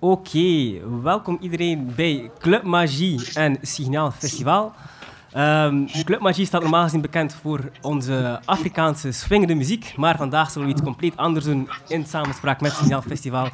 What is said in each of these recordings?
Oké, welkom iedereen bij Club Magie en Signaal Festival. Ehm, Club Magie staat normaal gezien bekend voor onze Afrikaanse swingende muziek, maar vandaag zullen we iets compleet anders doen in samenspraak met Signaal Festival.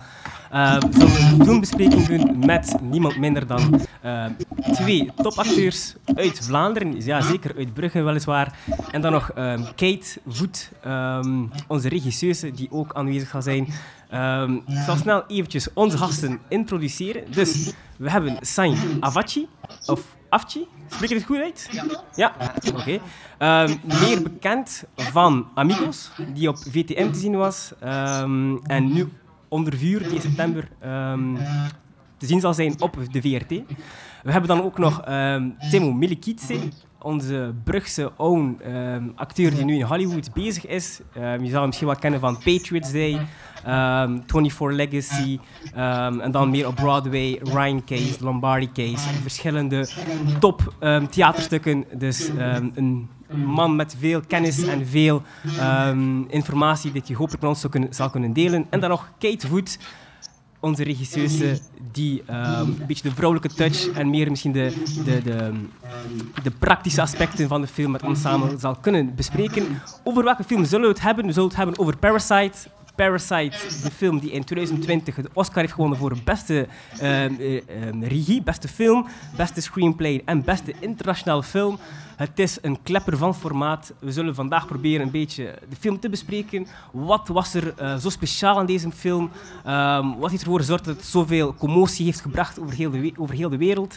Ehm, we zullen een filmbespreking doen met niemand minder dan ehm, twee topacteurs uit Vlaanderen, ja zeker uit Brugge weliswaar, en dan nog ehm, Kate Voet, ehm, onze regisseuse, die ook aanwezig zal zijn. Ehm, ik zal snel eventjes onze gasten introduceren. Dus we hebben Sain Avachi, of Afchi, spreek ik het goed uit? Ja. oké. Ehm, meer bekend van Amigos, die op VTM te zien was. ehm, en nu onder vuur, 2 september, ehm, te zien zal zijn op de VRT. We hebben dan ook nog Timo Milikitse, onze Brugse own acteur die nu in Hollywood bezig is. Je zal hem misschien wel kennen van Patriots Day, ehm 24 Legacy, ehm, en dan meer op Broadway, Ryan Case, Lombardi Case, verschillende top ehm, theaterstukken. Dus ehm, een man met veel kennis en veel ehm, informatie dat je hopelijk met ons zal kunnen, zal kunnen delen. En dan nog Kate Voet, onze regisseuse, die een beetje de vrouwelijke touch en meer misschien de, de, de, de praktische aspecten van de film met ons samen zal kunnen bespreken. Over welke film zullen we het hebben? We zullen het hebben over Parasite. Parasite, de film die in 2020 de Oscar heeft gewonnen voor beste ehm, eh, ehm, regie, beste film, beste screenplay en beste internationale film. Het is een klepper van formaat. We zullen vandaag proberen een beetje de film te bespreken. Wat was er eh, zo speciaal aan deze film? Ehm, wat heeft ervoor gezorgd dat het zoveel commotie heeft gebracht over heel de, over heel de wereld?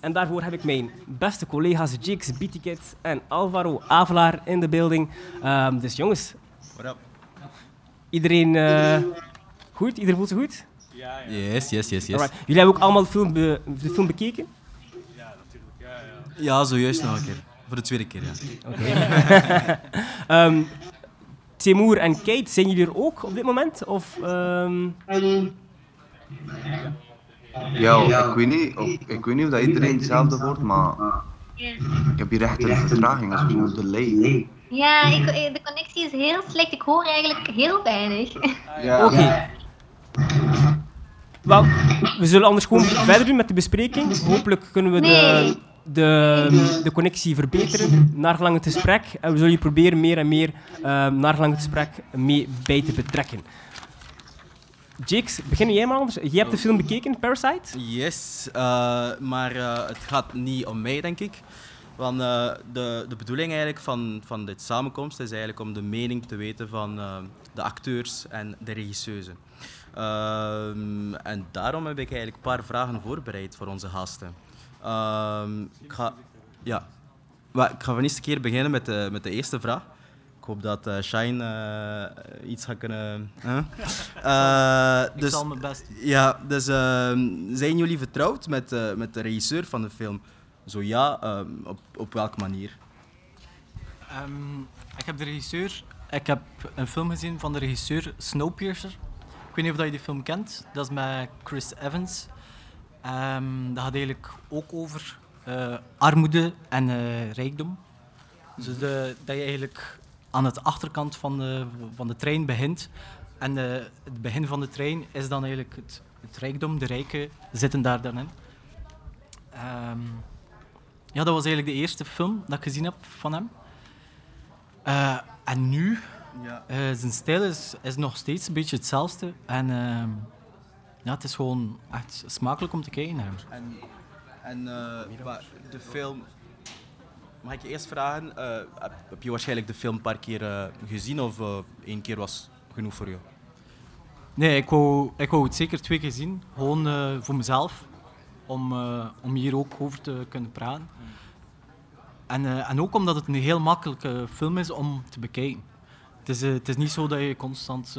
En daarvoor heb ik mijn beste collega's Jakes Bitiket en Alvaro Avelaar in de building. Dus jongens, iedereen eh, goed? Iedereen voelt zich goed? Yes, yes, yes, yes. Alright. Jullie hebben ook allemaal de film, be- de film bekeken? Ja, zojuist nog een keer. Voor de tweede keer, ja. Ehm Timur en Kate, zijn jullie er ook op dit moment? Of, ehm, Ja, ik weet niet of, ik weet niet of dat iedereen hetzelfde wordt, maar ik heb hier echt een vertraging, dat is gewoon delay. Ja, ik, eh, de connectie is heel slecht. Ik hoor eigenlijk heel weinig. Ja, Oké. Wel, we zullen anders gewoon verder doen met de bespreking. Hopelijk kunnen we de, Nee. de, de connectie verbeteren naar gelang het gesprek. En we zullen je proberen meer en meer ehm naar gelang het gesprek mee bij te betrekken. Jakes, begin jij maar anders. Jij hebt de film bekeken, Parasite? Yes, eh, maar eh, het gaat niet om mij, denk ik. Want eh, de, de bedoeling eigenlijk van, van dit samenkomst is eigenlijk om de mening te weten van eh, de acteurs en de regisseuse. Ehm, en daarom heb ik eigenlijk een paar vragen voorbereid voor onze gasten. Ehm, ik ga, ja, Wa- ik ga van eerste keer beginnen met de, met de eerste vraag. Ik hoop dat eh Shine iets gaat kunnen. hè? Eh, Ik dus, zal mijn best ja, dus ehm, zijn jullie vertrouwd met, met de regisseur van de film? Zo ja, ehm, op, op welke manier? Ehm, ik heb de regisseur... Ik heb een film gezien van de regisseur Snowpiercer. Ik weet niet of je die film kent. Dat is met Chris Evans. Ehm, dat gaat eigenlijk ook over eh, armoede en eh, rijkdom. Dus de, dat je eigenlijk aan de achterkant van de, van de trein begint. En eh, het begin van de trein is dan eigenlijk het, het rijkdom. De rijken zitten daar dan in. Ehm, ja, dat was eigenlijk de eerste film dat ik gezien heb van hem. Eh, en nu, Ja. eh, zijn stijl is, is nog steeds een beetje hetzelfde. En ehm, ja, het is gewoon echt smakelijk om te kijken naar hem. En, eh, de film. Mag ik je eerst vragen? eh, heb, je waarschijnlijk de film een paar keer eh, gezien of eh, één keer was genoeg voor jou? Nee, ik wou, ik wou het zeker twee keer zien. Gewoon eh, voor mezelf. Om, eh, om hier ook over te kunnen praten. En, eh, en ook omdat het een heel makkelijke film is om te bekijken. Het is, eh, het is niet zo dat je constant,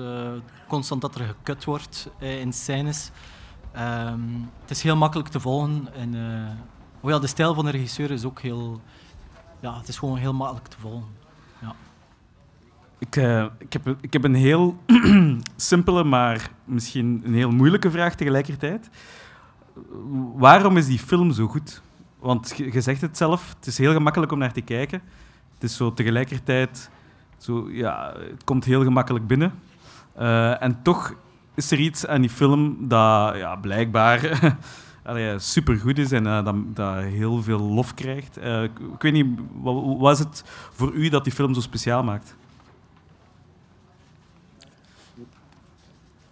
constant dat er gekut wordt in scènes. Ehm, het is heel makkelijk te volgen. En, oh de stijl van de regisseur is ook heel... Ja, het is gewoon heel makkelijk te volgen. Ik, ik, heb, ik heb een heel simpele, maar misschien een heel moeilijke vraag tegelijkertijd. Waarom is die film zo goed? Want je zegt het zelf, het is heel gemakkelijk om naar te kijken. Het is zo tegelijkertijd, zo, ja, het komt heel gemakkelijk binnen. Eh, en toch is er iets aan die film dat ja, blijkbaar supergoed is en eh, dat, dat heel veel lof krijgt. Eh, ik, ik weet niet, wat, wat is het voor u dat die film zo speciaal maakt?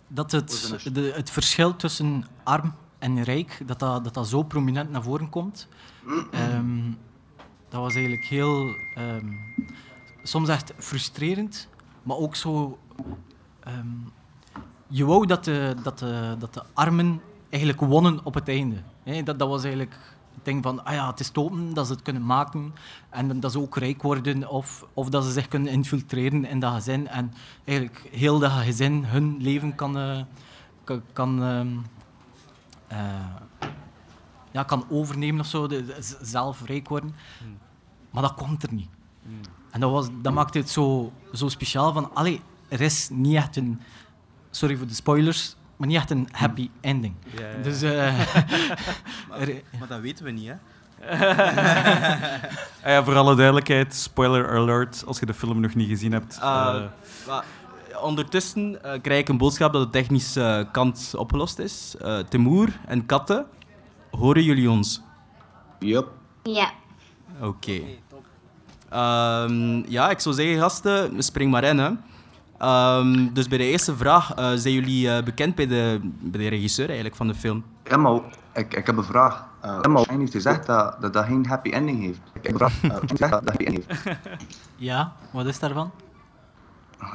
dat het, de, het verschil tussen arm en rijk, dat dat, dat, dat zo prominent naar voren komt. Ehm, dat was eigenlijk heel... ehm, soms echt frustrerend, maar ook zo... ehm, je wou dat de, dat, de, dat de armen eigenlijk wonnen op het einde. Dat, dat was eigenlijk het ding van, ah ja, het is topen dat ze het kunnen maken en dat ze ook rijk worden of, of dat ze zich kunnen infiltreren in dat gezin en eigenlijk heel dat gezin hun leven kan, eh, kan, ja, kan overnemen of zo, de- de- z- zelf rijk worden. Maar dat komt er niet. En dat, was, dat maakte het zo, zo speciaal van, allee, er is niet echt een, sorry voor de spoilers, maar niet echt een happy ending. Dus eh, Maar dat weten we niet, hè? Ah ja, voor alle duidelijkheid, spoiler alert, als je de film nog niet gezien hebt. Uh, eh, maar ondertussen eh, krijg ik een boodschap dat de technische kant opgelost is. Eh Timur en Katte, horen jullie ons? Yup. Ja. Oké. Ehm, ja, ik zou zeggen, gasten, spring maar in. Hè. Ehm, dus bij de eerste vraag, eh, zijn jullie eh, bekend bij de, bij de regisseur eigenlijk van de film? Ja, maar ik, ik heb een vraag. Uh, hij heeft gezegd dat, dat dat geen happy ending heeft. Ik heb een vraag. Uh, dat happy ending heeft. ja, wat is daarvan?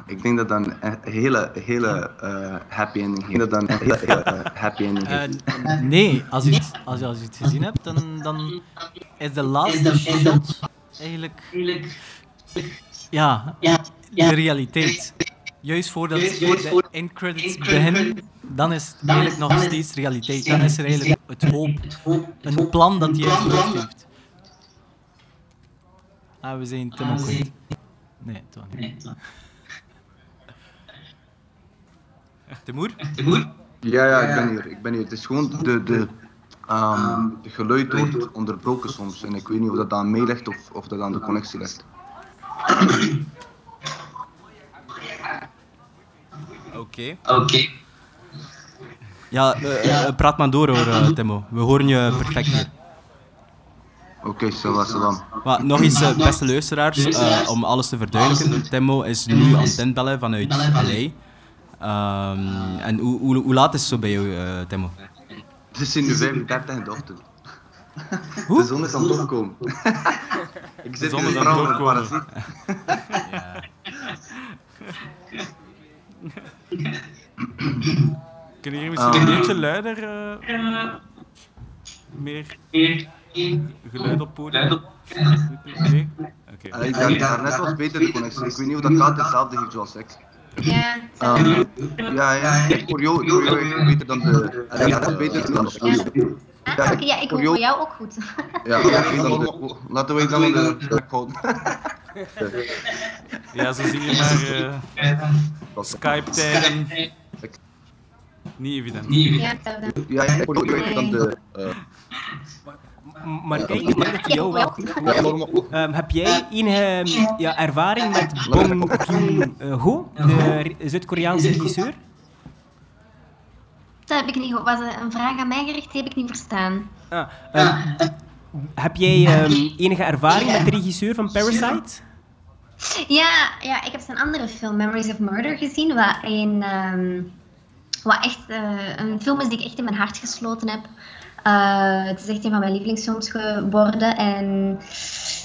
Ik denk dat een e- hele, hele eh, happy ending heeft. Ik denk dat dat een hele, hele eh, happy ending Eh, heeft. nee, als je, het, als, je, als je het gezien hebt, dan, dan is de laatste shot eigenlijk ja, de realiteit. Juist voordat de in-credits beginnen, dan is het eigenlijk nog steeds realiteit. Dan is er eigenlijk het hoop, een plan dat hij hoofd heeft. Ah, we zijn Tim ook kwijt. Nee, toch niet. Timur? Ja, ja, ik ben hier. Ik ben hier. Het is gewoon de, de, ehm, het geluid wordt onderbroken soms. En ik weet niet of dat aan mij ligt of, of dat aan de connectie ligt. Oké. Ja, eh, eh, praat maar door hoor, eh, Timo. We horen je perfect hier. Oké, zo was het dan. Maar nog eens, beste luisteraars, om alles te verduidelijken. Timo is nu aan het inbellen vanuit LA. Ehm, en hoe, hoe, hoe laat is het zo bij jou, eh, Timo? Het is nu 35 in de ochtend. De zon is aan het opkomen. ik zit zon in is de aan het vrouw met een opkomen. parasiet. Kun je hier misschien een beetje luider... eh, meer geluid op podium? Nee? Oké. Eh, ik dacht, daarnet was beter de connectie. Ik weet niet of dat gaat hetzelfde heeft zoals ik. Ja, Ehm, ja, ja, ik hoor jou, ik echt beter dan de... eh, Ja, dat is beter dan de. Ah, oké, ja, ik voor hoor jou- jou ook goed. Ja, oké, dan de- laten we dan de plek houden. Ja, zo zie je maar eh, Skype-tijden. Niet evident. Ja. Ja, ik hoor jou beter dan de... Maar kijk, ik denk dat jou wel goed. Ehm, heb jij enige ja, ervaring met Bong Joon-ho, de Zuid-Koreaanse regisseur? Dat heb ik niet gehoord. Was een vraag aan mij gericht? Die heb ik niet verstaan. Ah, ehm, heb jij ehm, enige ervaring met de regisseur van Parasite? Ja, ja, ik heb zijn andere film, Memories of Murder, gezien. Wat, een, ehm, wat echt eh, een film is die ik echt in mijn hart gesloten heb. Eh, het is echt een van mijn lievelingsfilms geworden. En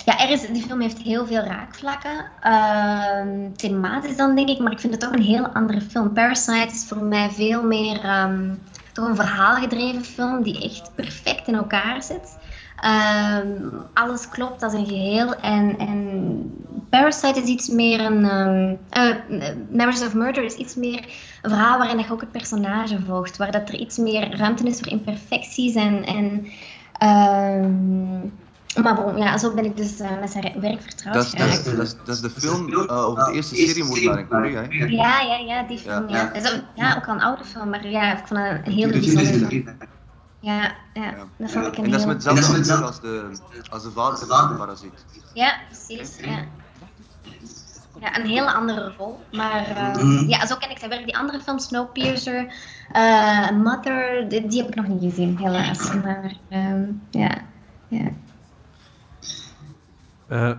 ja, er is, die film heeft heel veel raakvlakken. Ehm, thematisch dan, denk ik. Maar ik vind het toch een heel andere film. Parasite is voor mij veel meer ehm, toch een verhaalgedreven film die echt perfect in elkaar zit. Ehm, alles klopt als een geheel. En, en Parasite is iets meer een. ehm eh, Memories of Murder is iets meer een verhaal waarin je ook het personage volgt. Waar dat er iets meer ruimte is voor imperfecties. En, en, ehm, maar bon, ja, zo ben ik dus eh, met zijn werk vertrouwd Dat is, dat, is, geraakt. dat, is, dat is de film eh, over de eerste in Korea. hè? Ja, ja, ja, die film. Ja. Ja. Ook, ja, ook al een oude film, maar ja, ik vond het een hele bijzondere film. Ja, ja, Ja. dat vond ik een En dat is met acteur als de, als de vader van de parasiet. Ja, precies. Ja. Ja, een hele andere rol. Maar uh, ja, zo ken ik zijn werk. Die andere film, Snowpiercer, uh, Mother, die, die, heb ik nog niet gezien, helaas. Maar um, ja, ja. Uh,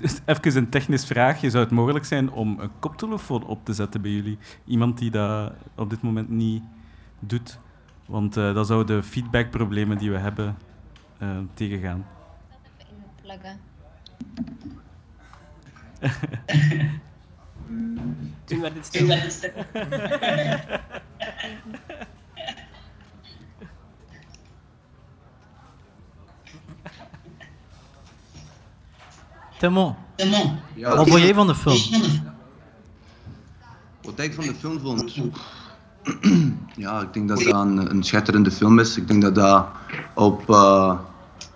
dus even een technisch vraagje. Zou het mogelijk zijn om een koptelefoon op te zetten bij jullie? Iemand die dat op dit moment niet doet. Want uh, dat zou de feedbackproblemen die we hebben uh, tegengaan. Inpluggen. Toen werd het stil. Timon, Ja, wat vond jij van de film? Wat ik van de film vond? ja, ik denk dat dat een, een schitterende film is. Ik denk dat dat op, uh,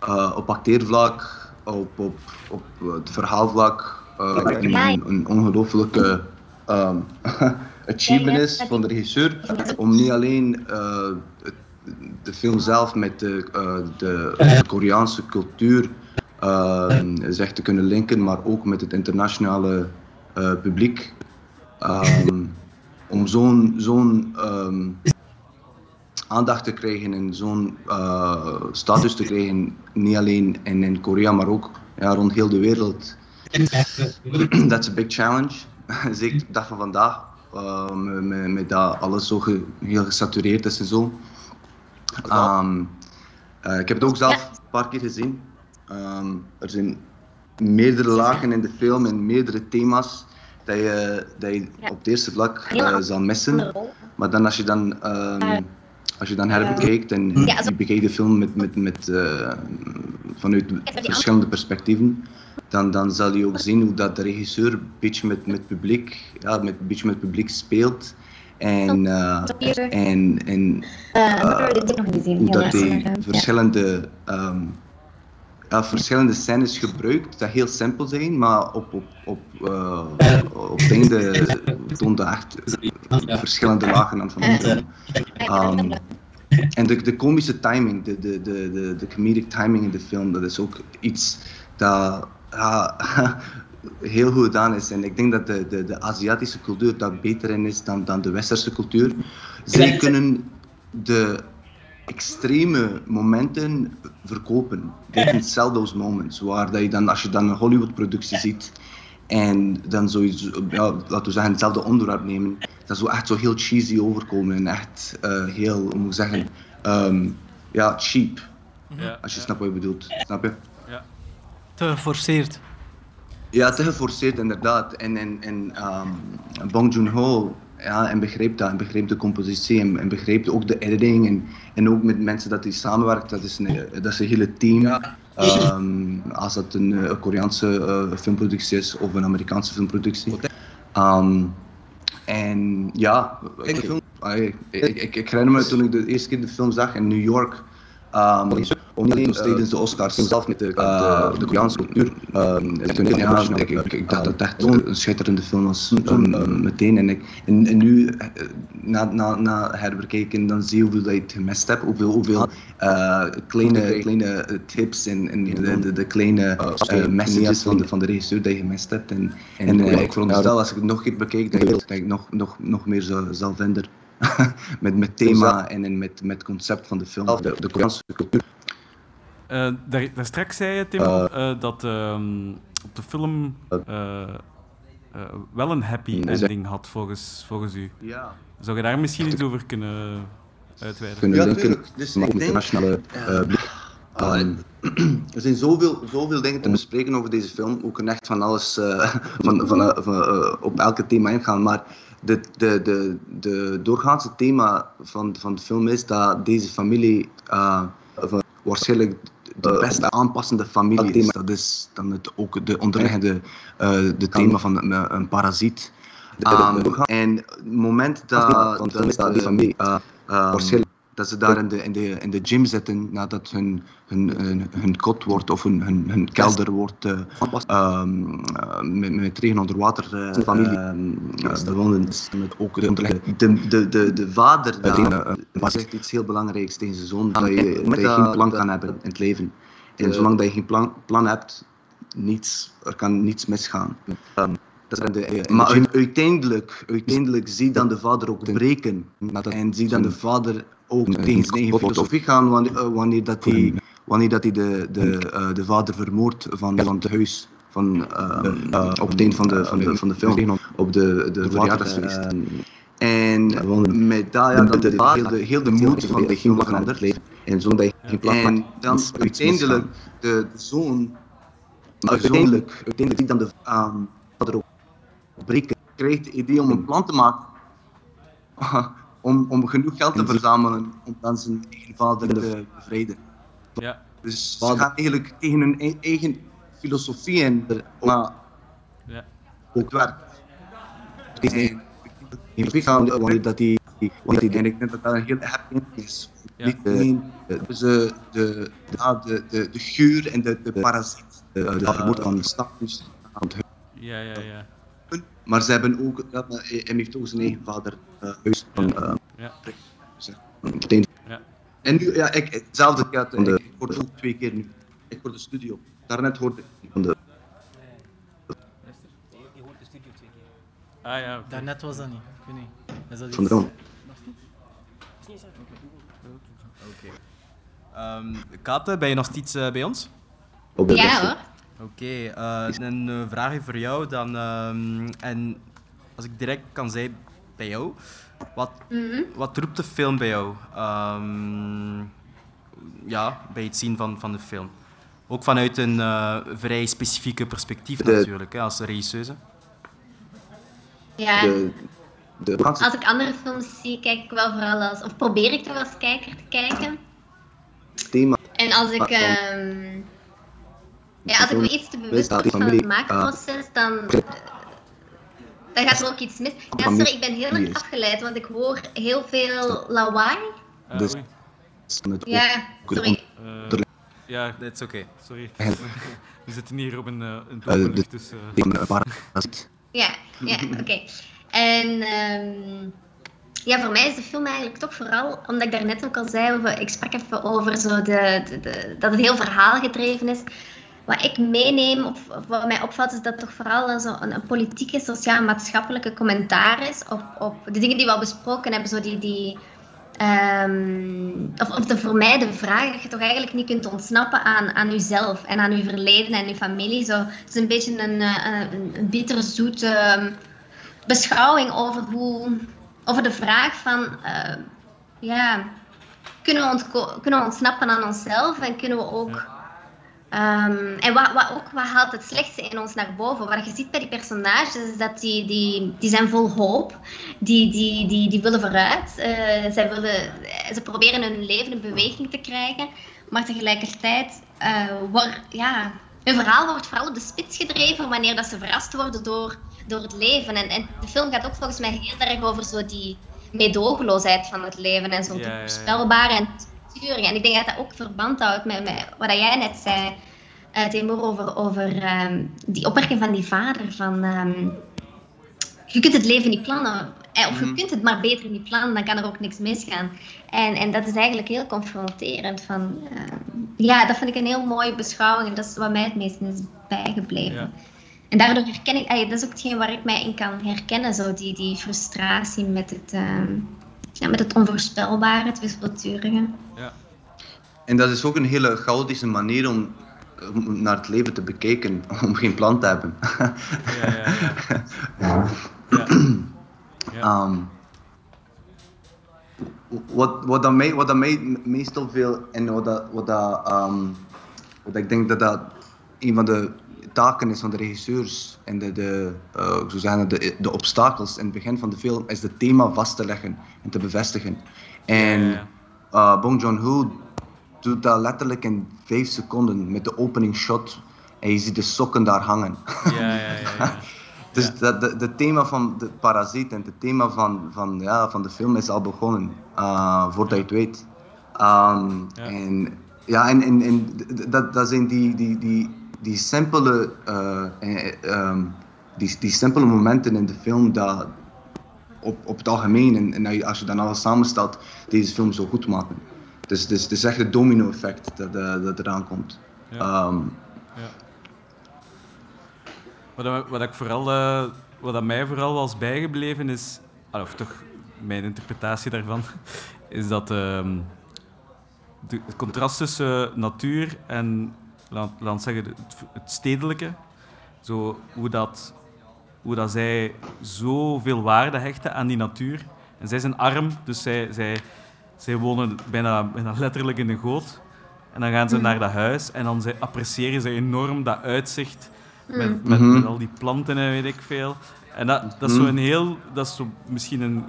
uh, op acteervlak, op, op, op het verhaalvlak, uh, een, een ongelooflijke um, achievement is van de regisseur. Om niet alleen de film zelf met de, de, de Koreaanse cultuur zich te kunnen linken, maar ook met het internationale publiek. Um, om zo'n zo'n um, aandacht te krijgen en zo'n uh, status te krijgen, niet alleen in, in Korea, maar ook ja, rond heel de wereld. That's a big challenge. Zeker de dag van vandaag, uh, met, met dat alles zo ge, heel gesatureerd is en zo. Um, uh, ik heb het ook zelf een paar keer gezien. Um, er zijn meerdere lagen in de film en meerdere thema's dat je, dat je op het eerste vlak uh, zal missen. Maar dan als je dan, als je dan herbekijkt en ja, je bekijkt de film met, met, met, uh, vanuit verschillende perspectieven, dan, dan zal je ook zien hoe dat de regisseur een beetje met, met publiek, ja, met, een beetje met publiek speelt. En, en, en hoe dat die verschillende um, verschillende scènes gebruikt dat heel simpel zijn, maar op, op, op, uh, op het einde toont dat echt verschillende lagen aan van de film. Um, en de, de komische timing, de, de, de, de, de comedic timing in de film, dat is ook iets dat ja, heel goed gedaan is. En ik denk dat de, de, de Aziatische cultuur daar beter in is dan, dan de Westerse cultuur. Zij kunnen de extreme momenten verkopen. Dit zijn those moments, waar dat je dan, als je dan een Hollywood-productie ziet en dan zoiets, ja, laten we zeggen, hetzelfde onderwerp nemen, dat zou echt zo heel cheesy overkomen en echt uh, heel, hoe moet ik zeggen, um, ja, cheap. Ja, als je ja. snapt wat je bedoelt. Snap je? Ja. Te geforceerd. Ja, te geforceerd inderdaad. En, en, en um, Bong Joon-ho ja, en begreep dat, en begreep de compositie en, en begreep ook de editing en, en ook met mensen dat hij samenwerkt, dat is een, dat is een hele team. Ja. Um, als dat een, een Koreaanse uh, filmproductie is of een Amerikaanse filmproductie. Um, en ja, ik, ik, ik, ik, herinner me toen ik de eerste keer de film zag in New York. Um, om niet alleen tijdens de Oscars. zelf met de, de, de Koreaanse cultuur. Uh, ja, ik, ik, ik dacht dat het echt een schitterende film was, uh, meteen. En, ik, en, en nu, na, na, na herbekijken, dan zie je hoeveel dat je het gemist hebt, hoeveel, hoeveel kleine, kleine tips en, en de, de, de kleine messages van de, van de regisseur dat je gemist hebt. En, en, en ik veronderstel, als ik het nog een keer bekijk, dat, dat ik nog, nog, nog meer zal, zal vinden. met, met thema en met, met concept van de film, de, de Koreaanse cultuur. Uh, daar, daar, straks zei je, Tim, uh, uh, dat ehm, op de film wel een happy ending had, volgens, volgens u. Ja. Zou je daar misschien iets over kunnen uitweiden? Kunnen ja, linken dus met internationale blik. Um, er zijn zoveel, zoveel dingen te bespreken over deze film. We kunnen echt van alles van, van, van op elke thema ingaan. Maar de, de, de, de doorgaanse thema van, van de film is dat deze familie waarschijnlijk de beste aanpassende familie is. Dat is dan het, ook de onderliggende uh, de thema van een, parasiet. Um, en het moment dat, dat, dat de familie uh, um, dat ze daar in de, in de, in de gym zitten nadat hun, hun, hun, hun kot wordt of hun, hun, hun kelder wordt uh, um, met, met regen onder water uh, familie bewonend. Met ook de, de, de, de, de vader daar, zegt iets heel belangrijks tegen zijn zoon, dat je, dat je geen plan kan hebben in het leven. En zolang dat je geen plan, plan hebt, niets, er kan niets misgaan. Um, zijn de, maar uit- uiteindelijk, uiteindelijk zie dan de vader ook breken. En zie dan de vader ook tegen zijn eigen filosofie gaan wanneer, eh, wanneer, dat hij, wanneer dat hij de, de, eh, de vader vermoordt van, van het huis. Van, eh, eh, op het eind van de, van de, van de film, op de, de verjaardagsfeest. En met dat, ja, dan de, heel, de, heel de moed van de film verandert. En, zo dat je geen plan en dan uiteindelijk de, zoon, uiteindelijk, uiteindelijk zie dan de ehm, vader ook breken, krijgt het idee om een plan te maken. Om, om genoeg geld te verzamelen om dan zijn eigen vader te bevrijden. Ja. Dus ze gaan eigenlijk tegen hun e- eigen filosofie in, maar Ja. ook werkt. Ik gaan dat die, en ik denk dat dat een heel happy is. Ja. Niet alleen de, dus, eh, de, de, de, de, de geur en de, de parasiet, de, de vermoed van de stapjes aan het Ja, ja, ja. huilen. Maar ze hebben ook, ja, hij hij heeft ook zijn eigen vader eh, huis van eh, Ja. Ja. En nu, ja, ik, hetzelfde gaat, ik, ik hoorde ook twee keer nu. Ik hoorde de studio. Daarnet hoorde ik van de Je hoort de studio twee keer. Ah ja, oké. Daarnet was dat niet. Ik weet niet. Is dat van de iets? film. Ehm Kate, ben je nog steeds eh, bij ons? Op de Ja hoor. Oké, eh, een eh, vraagje voor jou dan. ehm, en als ik direct kan zeggen bij jou, wat, Mhm. wat roept de film bij jou? Ehm, ja, bij het zien van, van de film. Ook vanuit een eh, vrij specifieke perspectief De- natuurlijk, hè, als regisseuse. Ja. De, de Franse Als ik andere films zie, kijk ik wel vooral als, of probeer ik toch als kijker te kijken. thema En als ik, Maar dan- ehm, ja, als ik me iets te bewust word van het maakproces, dan, eh, dan gaat er ook iets mis. Ja, sorry, ik ben heel erg afgeleid, want ik hoor heel veel lawaai. Ah, Dus- Ja, sorry. Eh, ja, Dat is oké. sorry. We zitten hier op een, een Eh, doelpunt, de- dus... een. Ja, ja oké. En ehm, ja, voor mij is de film eigenlijk toch vooral, omdat ik daarnet ook al zei, over, ik sprak even over zo de, de, de- dat het heel verhaalgedreven is. Wat ik meeneem, of, wat mij opvalt, is dat toch vooral zo een, een politieke, sociaal-maatschappelijke commentaar is op, op de dingen die we al besproken hebben. Zo die, die, ehm, of, of de voor mij de vraag dat je toch eigenlijk niet kunt ontsnappen aan, aan jezelf en aan je verleden en je familie. Zo, het is een beetje een, eh, een, een bitterzoete ehm, beschouwing over, hoe, de vraag van, eh, ja, kunnen we, kunnen we ontsnappen aan onszelf en kunnen we ook... ehm, en wat, wat ook wat haalt het slechtste in ons naar boven? Wat je ziet bij die personages is dat die, die, die zijn vol hoop. Die, die, die, die willen vooruit. Zij willen, ze proberen hun leven in beweging te krijgen. Maar tegelijkertijd eh wordt, ja, hun verhaal wordt vooral op de spits gedreven wanneer dat ze verrast worden door, door het leven. En, en de film gaat ook volgens mij heel erg over zo die meedogenloosheid van het leven en zo'n Ja, ja, ja. voorspelbare en sturing. En ik denk dat dat ook verband houdt met, met wat jij net zei, uh, Timur, over, over ehm, die opmerking van die vader. Van, ehm, je kunt het leven niet plannen. Eh, Of je kunt het maar beter niet plannen, dan kan er ook niks misgaan. En, en dat is eigenlijk heel confronterend. Van, ehm, ja, dat vind ik een heel mooie beschouwing. En dat is wat mij het meest is bijgebleven. Ja. En daardoor herken ik, ey, dat is ook hetgeen waar ik mij in kan herkennen. Zo die, die frustratie met het, ja, met het onvoorspelbare, het wispelturige. En dat is ook een hele chaotische manier om, naar het leven te bekijken, om geen plan te hebben. ja, ja, ja. ja. Ja. Ehm, wat, wat, dat mij, wat dat mij meestal veel en wat, dat, wat, dat, ehm, wat ik denk dat dat een van de taken is van de regisseurs en de, de, eh, zou zeggen, de, de obstakels in het begin van de film is het thema vast te leggen en te bevestigen. En eh, Bong Joon-ho doet dat letterlijk in vijf seconden met de opening shot en je ziet de sokken daar hangen. ja, ja, ja, ja. Dus dat, de, de thema van de parasiet en het thema van, van, ja, van de film is al begonnen, uh, voordat je het weet. Ehm, Ja. En, ja, en, en, en dat, dat zijn die, die, die, die simpele, eh, eh, ehm, die, die simpele momenten in de film dat op, op het algemeen, en, en als je- dan alles samenstelt, deze film zo goed maken. Dus, dus het is echt het domino-effect dat, eh, dat eraan komt. Ja. Ehm, Ja. Wat, wat ik vooral eh, wat mij vooral was bijgebleven is, ah, of toch mijn interpretatie daarvan, is dat ehm, de, het contrast tussen natuur en, laat, laat zeggen, het, het stedelijke, zo, hoe, dat, hoe dat zij zoveel waarde hechten aan die natuur. En zij zijn arm, dus zij, zij, zij wonen bijna, bijna letterlijk in een goot. En dan gaan ze naar dat huis en dan zij appreciëren ze enorm dat uitzicht met, met, Mhm. met al die planten en weet ik veel. En dat, dat is zo een heel, dat is zo misschien een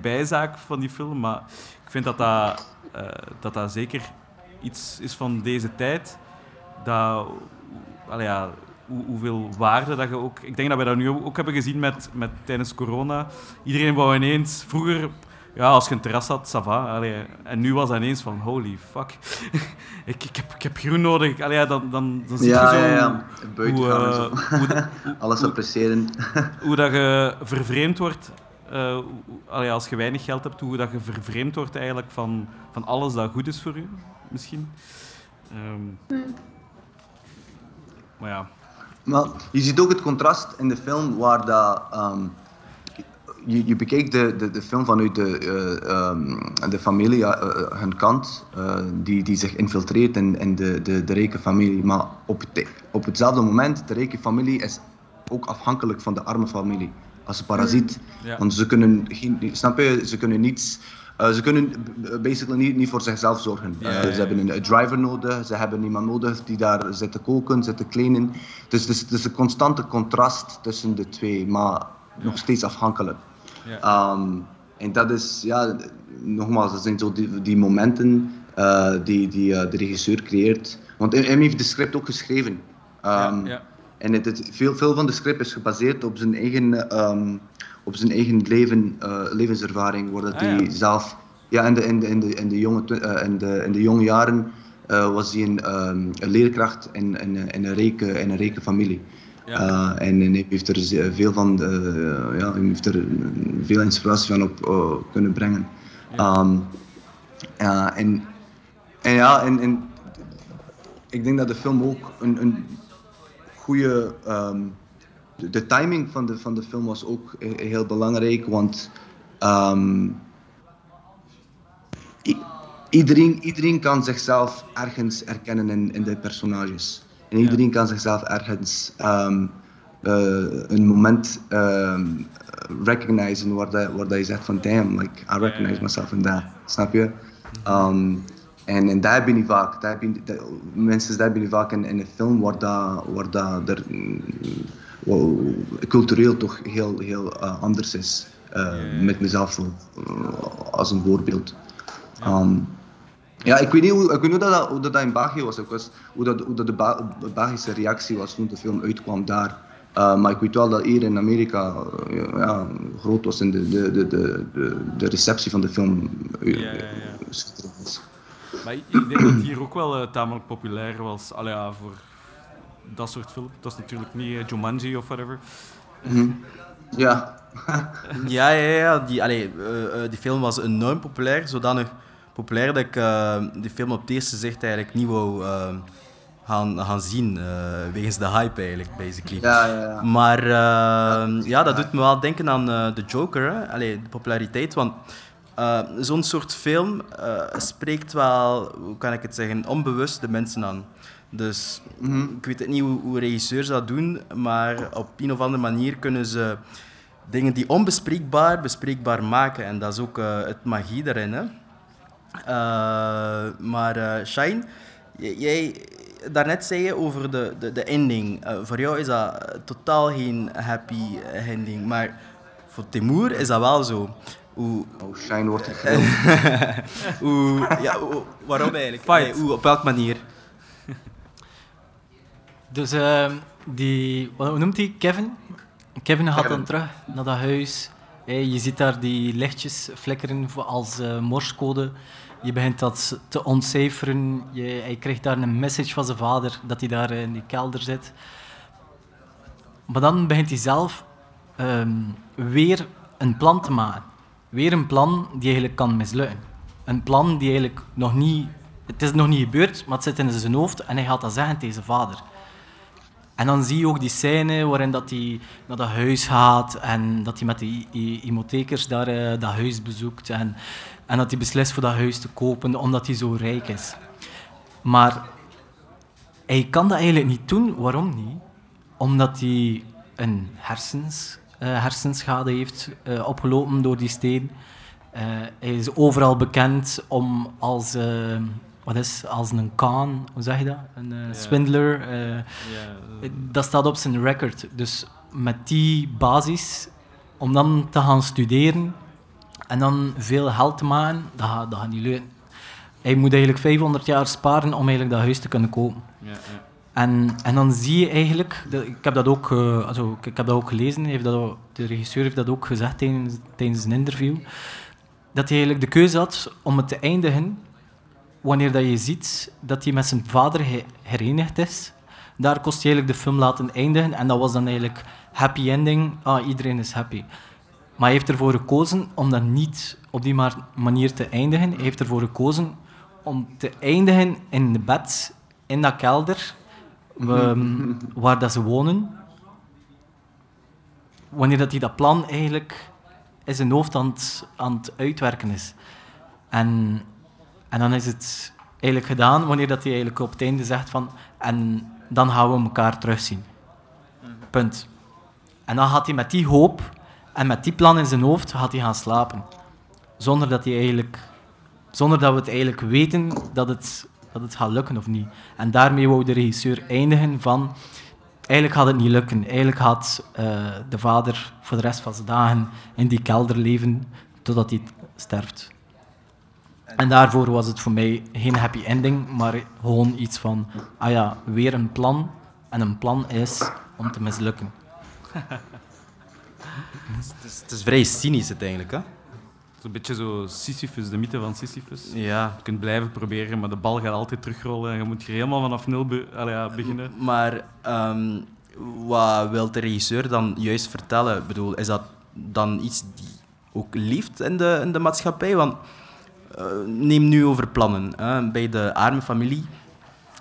bijzaak van die film, maar ik vind dat dat, eh, dat, dat zeker iets is van deze tijd. Dat, ja, hoe, hoeveel waarde dat je ook. Ik denk dat we dat nu ook hebben gezien met, met tijdens corona. Iedereen wou ineens vroeger. Ja, als je een terras had, ça va. Allee, en nu was dat ineens van, holy fuck. ik, ik, heb, ik heb groen nodig. Allee, dan, dan, dan zie Ja, je zo ja, ja. Buiten hoe, eh, zo. hoe, Alles appreciëren. hoe dat je vervreemd wordt, eh, allee, als je weinig geld hebt, hoe dat je vervreemd wordt eigenlijk van, van alles dat goed is voor u, misschien. Ehm, Maar ja, Maar je ziet ook het contrast in de film waar dat, ehm, je, je bekijkt de, de, de film vanuit de, eh, ehm, de familie, eh, eh, hun kant, die, die zich infiltreert in, in de, de, de rijke familie. Maar op, het, op hetzelfde moment, de rijke familie is ook afhankelijk van de arme familie. Als een parasiet. Ja. Want ze kunnen, geen, snap je, ze kunnen niets... eh, ze kunnen b- basically niet, niet voor zichzelf zorgen. Eh. Ze hebben een, driver nodig, ze hebben iemand nodig die daar zit te koken, zit te kleden. Dus het is, het is een constante contrast tussen de twee, maar nog steeds afhankelijk. Ja. Ehm, en dat is, ja, nogmaals, dat zijn zo die, die momenten eh, die, die eh, de regisseur creëert. Want hij hij heeft de script ook geschreven. Ehm. En het, het- veel, veel van de script is gebaseerd op zijn eigen, ehm, op zijn eigen leven, eh, levenservaring, waar dat Ah, hij ja. zelf, ja, in de, in de, in de, in de, jonge, eh, in de, in de jonge jaren eh, was hij een, ehm, een leerkracht in, in, in, een rijke, in een rijke familie. Ja. En, en hij heeft er veel van, eh, ja, hij heeft er veel inspiratie van op kunnen brengen. Ja, en, en ja, en, en ik denk dat de film ook een, een goede. ehm, de, de timing van de, van de film was ook heel belangrijk, want ehm, iedereen, iedereen kan zichzelf ergens herkennen in, in de personages. En iedereen kan zichzelf ergens ehm, eh, een moment ehm recognizen waar, dat, waar dat je zegt van damn, like, I recognize myself in that. Snap je? Ehm, en, en dat heb je vaak. Heb je, dat, mensen dat heb je vaak in, in een film waar, dat, waar dat er mm, cultureel toch heel, heel eh, anders is. Eh, Met mezelf eh, als een voorbeeld. Ehm, ja, ik weet niet hoe, ik weet niet hoe, dat, hoe dat in België was. Ik was hoe, dat, hoe dat de Ba- Belgische reactie was toen de film uitkwam daar. Uh, maar ik weet wel dat hier in Amerika uh, ja, groot was in de, de, de, de, de, receptie van de film. uh, Ja, ja, ja. schitterend was. Maar ik denk dat het hier ook wel tamelijk populair was. Allee, ja, voor dat soort film. Dat is natuurlijk niet eh, Jumanji of whatever. Ja, Ja, ja, ja. Die, allee, eh, eh, die film was enorm populair. Zodanig populair dat ik eh, die film op het eerste zicht eigenlijk niet wou eh, gaan, gaan zien. eh, wegens de hype eigenlijk, basically. ja, ja. ja. Maar ja, dat doet me wel denken aan eh The Joker, hè? Allee, de populariteit. Want eh, zo'n soort film eh, spreekt wel, hoe kan ik het zeggen, onbewust de mensen aan. Dus ik weet het niet hoe, hoe regisseurs dat doen, maar op een of andere manier kunnen ze dingen die onbespreekbaar bespreekbaar maken. En dat is ook eh, het magie daarin. Hè? Eh, maar eh, Shine, jij, daarnet zei je over de, de, de ending. Eh, voor jou is dat totaal geen happy ending, maar voor Timur is dat wel zo. Hoe, Oh, Shine wordt gefilmd. hoe, ja, hoe- waarom eigenlijk? Fight. Nee, hoe, op welke manier? Dus ehm, die, wat hoe noemt hij? Kevin? Kevin gaat dan terug naar dat huis. Hey, je ziet daar die lichtjes flikkeren als eh morsecode. Je begint dat te ontcijferen. Je, hij krijgt daar een message van zijn vader dat hij daar in die kelder zit. Maar dan begint hij zelf ehm, weer een plan te maken. Weer een plan die eigenlijk kan mislukken. Een plan die eigenlijk nog niet... Het is nog niet gebeurd, maar het zit in zijn hoofd en hij gaat dat zeggen tegen zijn vader. En dan zie je ook die scène waarin dat hij naar dat huis gaat en dat hij met de hypothekers daar uh, dat huis bezoekt en, en dat hij beslist voor dat huis te kopen omdat hij zo rijk is. Maar hij kan dat eigenlijk niet doen. Waarom niet? Omdat hij een hersens, uh, hersenschade heeft uh, opgelopen door die steen. hij is overal bekend om als wat is, als een con, hoe zeg je dat? Een uh, swindler. Uh, dat staat op zijn record. Dus met die basis, om dan te gaan studeren en dan veel geld te maken, dat gaat, dat gaat niet lukken. Hij moet eigenlijk 500 jaar sparen om eigenlijk dat huis te kunnen kopen. En, en dan zie je eigenlijk, ik heb dat ook, uh, also, ik heb dat ook gelezen, heeft dat, de regisseur heeft dat ook gezegd tijdens, tijdens een interview, dat hij eigenlijk de keuze had om het te eindigen wanneer dat je ziet dat hij met zijn vader herenigd is, daar kost je eigenlijk de film laten eindigen. En dat was dan eigenlijk happy ending. Ah, iedereen is happy. Maar hij heeft ervoor gekozen om dat niet op die manier te eindigen. Hij heeft ervoor gekozen om te eindigen in de bed, in dat kelder, um, waar dat ze wonen. Wanneer dat hij dat plan eigenlijk in zijn hoofd aan het, aan het uitwerken is. En en dan is het eigenlijk gedaan wanneer dat hij eigenlijk op het einde zegt van en dan gaan we elkaar terugzien. Punt. En dan gaat hij met die hoop en met die plan in zijn hoofd gaat hij gaan slapen. Zonder dat, hij eigenlijk, zonder dat we het eigenlijk weten dat het, dat het gaat lukken of niet. En daarmee wou de regisseur eindigen van... Eigenlijk gaat het niet lukken. Eigenlijk gaat uh, de vader voor de rest van zijn dagen in die kelder leven totdat hij sterft. En daarvoor was het voor mij geen happy ending, maar gewoon iets van, ah ja, weer een plan. En een plan is om te mislukken. het, is, het is vrij cynisch uiteindelijk, hè? een beetje zo Sisyphus, de mythe van Sisyphus. Ja. Je kunt blijven proberen, maar de bal gaat altijd terugrollen en je moet helemaal vanaf nul ja, beginnen. Maar um, wat wil de regisseur dan juist vertellen? Ik bedoel, is dat dan iets die ook liefd in de, in de maatschappij? Want neem nu over plannen. Bij de arme familie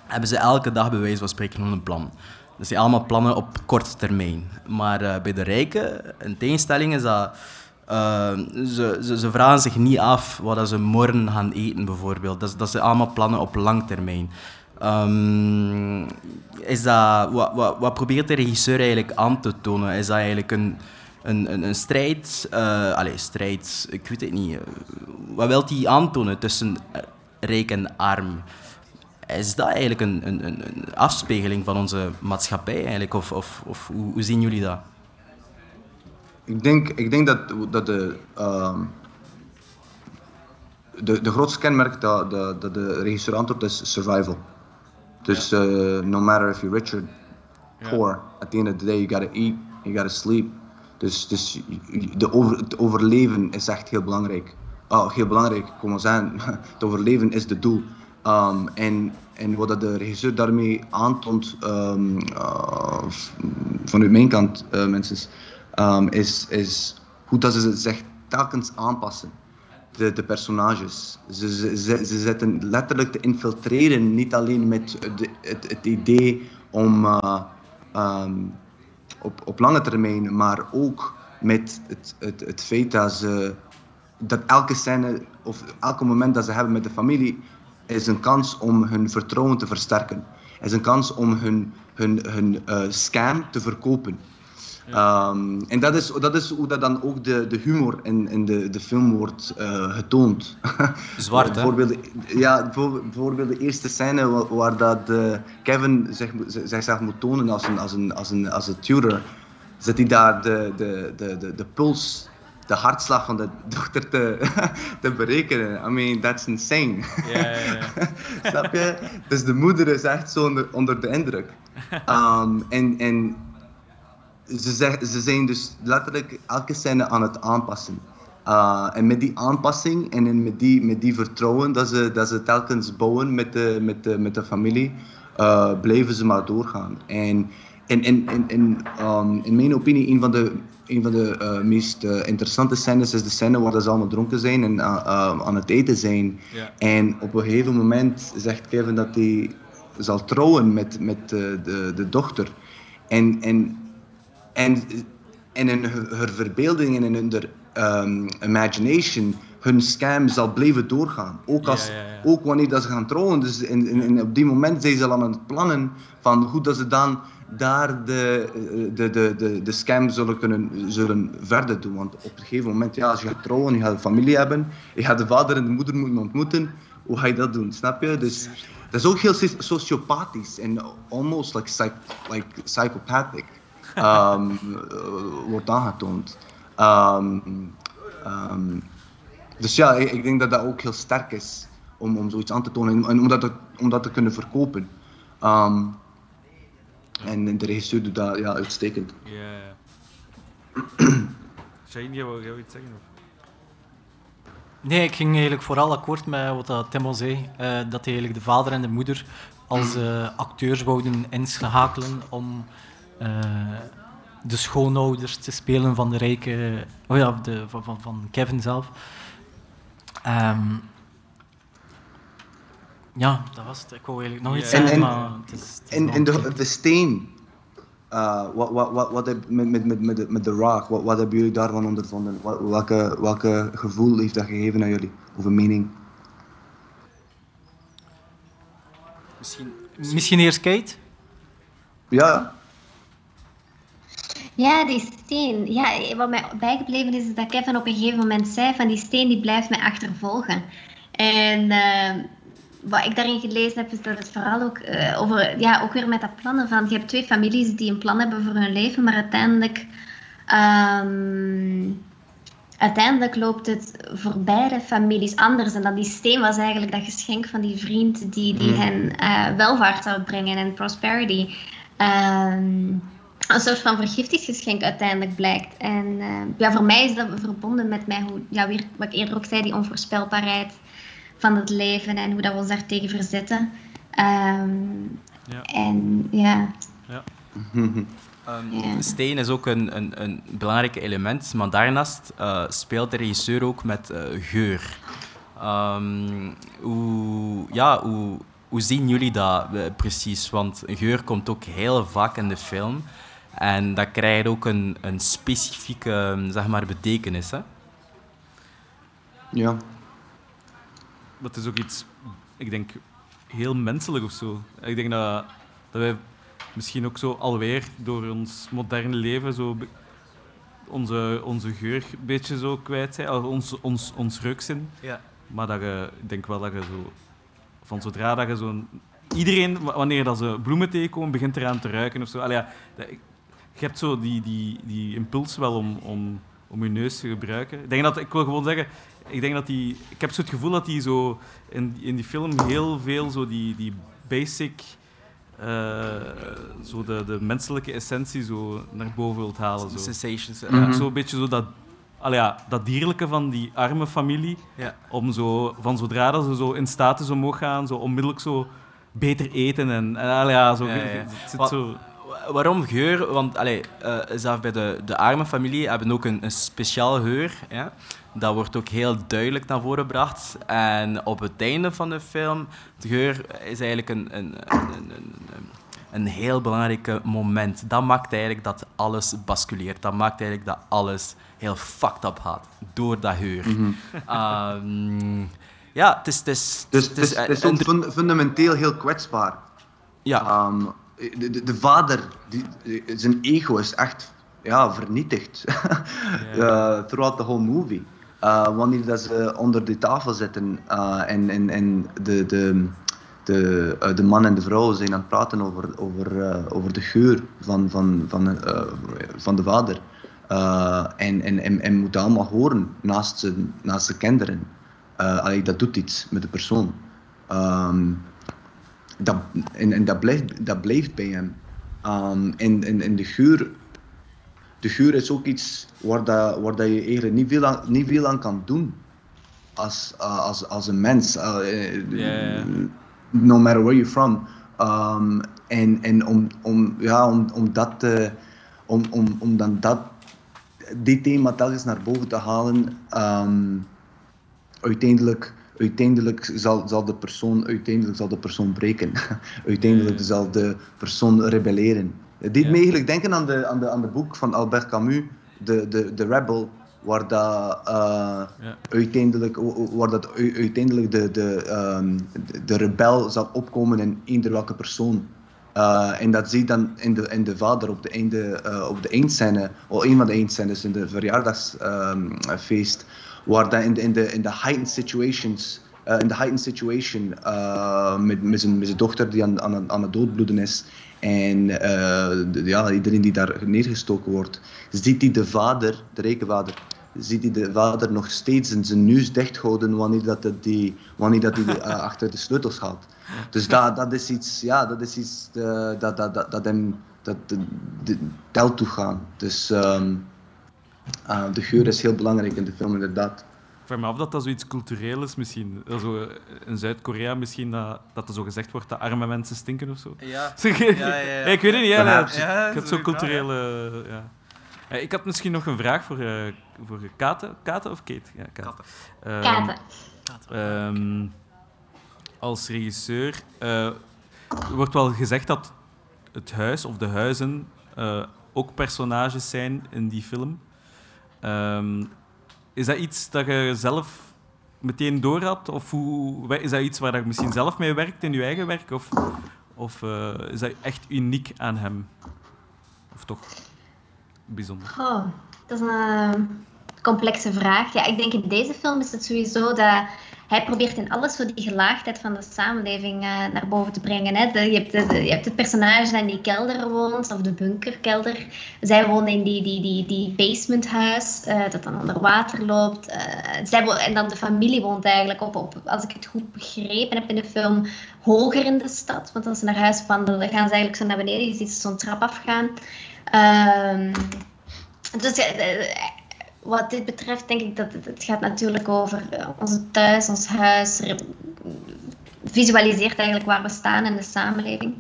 hebben ze elke dag bij wijze van spreken een plan. Dat zijn allemaal plannen op korte termijn. Maar uh, bij de rijken, in tegenstelling is dat... Uh, ze, ze, ze, vragen zich niet af wat ze morgen gaan eten, bijvoorbeeld. Dat, dat zijn allemaal plannen op lang termijn. Um, is dat, wat, wat, wat probeert de regisseur eigenlijk aan te tonen? Is dat eigenlijk een een, een, een strijd, uh, allez, strijd, ik weet het niet. Uh, wat wil hij aantonen tussen rijk en arm? Is dat eigenlijk een, een, een afspiegeling van onze maatschappij eigenlijk? Of, of, of hoe, hoe, zien jullie dat? Ik denk, ik denk dat, dat de, uh, de, de grootste kenmerk dat, dat, dat de regisseur antwoordt is survival. Dus uh, no matter if you're rich or poor, at the end of the day you gotta eat, you gotta sleep. Dus, dus de over, het overleven is echt heel belangrijk. Oh, heel belangrijk, kom maar zeggen. Het overleven is het doel. Um, en, en wat de regisseur daarmee aantoont, um, vanuit mijn kant, uh, mensen, um, is, is hoe dat ze zich telkens aanpassen. De, de personages. Ze, ze, ze, ze zetten letterlijk te infiltreren, niet alleen met het, het idee om. Uh, op, op lange termijn, maar ook met het, het, het feit dat ze dat elke scène of elke moment dat ze hebben met de familie is een kans om hun vertrouwen te versterken. Is een kans om hun, hun, hun uh, scam te verkopen. Um, en dat is, dat is hoe dat dan ook de, de humor in, in de, de film wordt uh, getoond. Zwart, hè? bijvoorbeeld, ja, bijvoorbeeld de eerste scène waar, waar dat, uh, Kevin zich, zichzelf moet tonen als een, als een, als een, als een tutor. Zet hij daar de, de, de, de, de puls, de hartslag van de dochter te, te berekenen. I mean, that's insane. Ja, ja, ja. Snap je? Dus de moeder is echt zo onder, onder de indruk. Um, en, en ze, zeg, ze zijn dus letterlijk elke scène aan het aanpassen. Uh, en met die aanpassing en met die, met die vertrouwen dat ze, dat ze telkens bouwen met de, met de, met de familie, uh, blijven ze maar doorgaan. En in, in, in, in, um, in mijn opinie, een van de, een van de uh, meest interessante scènes is de scène waar ze allemaal dronken zijn en aan het eten zijn. En op een gegeven moment zegt Kevin dat hij zal trouwen met, met de, de dochter. En, en, en, en in hun verbeelding en in hun ehm, imagination, hun scam zal blijven doorgaan. Ook, als, Ja, ja, ja. ook wanneer dat ze gaan trouwen. Dus in, in, in- op die moment zijn ze al aan het plannen van hoe dat ze dan daar de, de, de, de, de scam zullen, kunnen, zullen verder doen. Want op een gegeven moment, ja, als je gaat trouwen, je gaat een familie hebben, je gaat de vader en de moeder moeten ontmoeten, hoe ga je dat doen? Snap je? Dus dat is ook heel soci- sociopathisch en almost like, psych, like psychopathic ehm, eh, wordt aangetoond. Ehm, ehm, dus ja, ik, ik denk dat dat ook heel sterk is om, om zoiets aan te tonen en, en om, dat te, om dat te kunnen verkopen. Ehm, en de regisseur doet dat ja, uitstekend. Ja, ja. Shane, jij wou iets zeggen? Of? Nee, ik ging eigenlijk vooral akkoord met wat dat Tim al zei. eh, dat hij eigenlijk de vader en de moeder als eh, acteurs wouden inschakelen om de schoonouders te spelen van de rijke... Oh ja, de, van, van, van Kevin zelf. Ehm, ja, dat was het. Ik wou eigenlijk nog iets zeggen, en- maar het is... het is En, de, de steen, eh, wat, wat, wat, wat heb, met, met, met, met, de- met The Rock, wat, wat hebben jullie daarvan ondervonden? Wat, welke, welke gevoel heeft dat gegeven aan jullie? Of een mening? Misschien, Misschien eerst Kate? Ja, Ja, die steen. Ja, wat mij bijgebleven is, is dat Kevin op een gegeven moment zei van die steen die blijft mij achtervolgen. En eh, wat ik daarin gelezen heb, is dat het vooral ook eh, over, ja, ook weer met dat plannen van, je hebt twee families die een plan hebben voor hun leven, maar uiteindelijk, ehm, uiteindelijk loopt het voor beide families anders. En dat die steen was eigenlijk dat geschenk van die vriend die, die hen eh, welvaart zou brengen en prosperity. Ehm, een soort van vergiftigingsgeschenk uiteindelijk blijkt. En eh, ja, voor mij is dat verbonden met mij, hoe, ja, weer, wat ik eerder ook zei, die onvoorspelbaarheid van het leven en hoe dat we ons daartegen verzetten. Ehm, Ja. En ja, Ehm, Ja. Steen is ook een, een, een belangrijk element, maar daarnaast eh, speelt de regisseur ook met eh, geur. Ehm, hoe, ja, hoe, hoe zien jullie dat precies? Want geur komt ook heel vaak in de film en dat krijgt ook een, een specifieke zeg maar, betekenis. Hè? ja. Dat is ook iets, ik denk, heel menselijk of zo. Ik denk dat, dat wij misschien ook zo alweer door ons moderne leven zo onze, onze geur een beetje zo kwijt zijn, ons, ons, ons reukzin. Ja. Maar dat je, ik denk wel dat je zo, van zodra dat je zo'n... Iedereen, wa- wanneer dat ze bloemen tegenkomen, begint eraan te ruiken of zo. Allee, ja, dat- je hebt zo die, die, die impuls wel om, om, om je neus te gebruiken. Ik, denk dat, ik wil gewoon zeggen, ik, denk dat die, ik heb zo het gevoel dat die zo in, in die film heel veel zo die, die basic, eh, zo de, de menselijke essentie zo naar boven wilt halen. Zo. Sensations. Mhm. Zo'n beetje zo dat, ja, dat dierlijke van die arme familie ja. om zo, van zodra dat ze zo in status omhoog gaan, zo onmiddellijk zo beter eten en, en ja, zo, Ja, ja. het zit Wat- zo... Wa- Waarom geur? Want allee, eh, zelfs bij de, de arme familie hebben ook een, een speciaal geur. Ja? Dat wordt ook heel duidelijk naar voren gebracht. En op het einde van de film, de geur is eigenlijk een, een, een, een, een, een heel belangrijk moment. Dat maakt eigenlijk dat alles basculeert. Dat maakt eigenlijk dat alles heel fucked up gaat. Door dat geur. Ehm, ja, het is... Het is, Dus het het is, het is fun- fundamenteel heel kwetsbaar. ja, Ehm, de, de, de vader, die, zijn ego is echt ja, vernietigd. Eh, throughout the whole movie. Eh, wanneer dat ze onder de tafel zitten eh, en, en, en de, de, de, eh, de man en de vrouw zijn aan het praten over, over, over de geur van, van, van, van de vader. En, en, en, en moet dat allemaal horen naast zijn, naast zijn kinderen. Allee, dat doet iets met de persoon. Ehm, dat, en en dat, blijft, dat blijft bij hem. Ehm, en, en, en de geur, de geur is ook iets waar, dat, waar dat je eigenlijk niet veel aan, niet veel aan kan doen als, uh, als, als een mens. Uh, Ja, ja. No matter where you're from. Ehm, en en om, om, ja, om, om dat te, om, om, om dan dat, dit thema telkens naar boven te halen, ehm, uiteindelijk, uiteindelijk zal, zal, de persoon, uiteindelijk zal de persoon breken. uiteindelijk zal de persoon rebelleren. Het deed Ja. me eigenlijk denken aan de, aan, de, aan de boek van Albert Camus, de, de, de Rebel, waar dat, eh, Ja. uiteindelijk, waar dat uiteindelijk de, de, ehm, de, de rebel zal opkomen in eender welke persoon. Eh, en dat zie je dan in de, in de vader op de, einde, eh, op de eindscène, of een van de eindscènes in de verjaardagsfeest, waar dat in de, in de, in de heightened situations, eh, in de heightened situation eh, met, met, zijn, met zijn dochter die aan, aan, aan het doodbloeden is. En eh, de- ja, iedereen die daar neergestoken wordt, ziet hij de vader, de rekenvader, ziet hij de vader nog steeds in zijn neus dichthouden wanneer dat hij die, wanneer dat eh, achter de sleutels gaat. Dus dat, dat is iets, ja, dat is iets dat, dat, dat, dat hem dat de, de tel toegaan. Dus ehm, eh, de geur is heel belangrijk in de film, inderdaad. Ik vraag me af dat dat zoiets cultureel is misschien. Eh, Zo, in Zuid-Korea misschien, dat, dat er zo gezegd wordt dat arme mensen stinken of zo. Ja. Ja, ja. ik weet het niet, ja, dat- ik had zo zo'n culturele... Ja. Eh, Ik had misschien nog een vraag voor, eh voor Kate. Kate of Kate? Ja, Kate. Katten. Ehm, Katen. ehm, als regisseur eh, wordt wel gezegd dat het huis of de huizen eh, ook personages zijn in die film. Ehm, is dat iets dat je zelf meteen door had? Of hoe, is dat iets waar je misschien zelf mee werkt in je eigen werk? Of, of eh, is dat echt uniek aan hem? Of toch bijzonder? Dat is een complexe vraag. Ja, ik denk in deze film is het sowieso dat hij probeert in alles zo die gelaagdheid van de samenleving eh, naar boven te brengen. Hè. Je, hebt de- je hebt het personage dat in die kelder woont, of de bunkerkelder. Zij wonen in die, die, die, die basementhuis, eh, dat dan onder water loopt. Eh, zij en dan de familie woont eigenlijk op, op, als ik het goed begrepen heb in de film, hoger in de stad. Want als ze naar huis wandelen, gaan ze eigenlijk zo naar beneden. Je ziet ze zo'n trap afgaan. Ehm, dus wat dit betreft denk ik dat het, het gaat natuurlijk over eh, onze thuis, ons huis. Visualiseert eigenlijk waar we staan in de samenleving.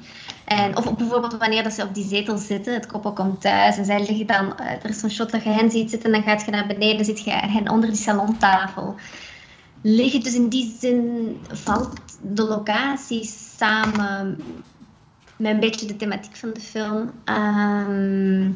En, of bijvoorbeeld wanneer dat ze op die zetel zitten, het koppel komt thuis en zij liggen dan, eh, er is zo'n shot dat je hen ziet zitten en dan gaat je naar beneden, zit je hen onder die salontafel liggen. Dus in die zin valt de locatie samen met een beetje de thematiek van de film. Ehm,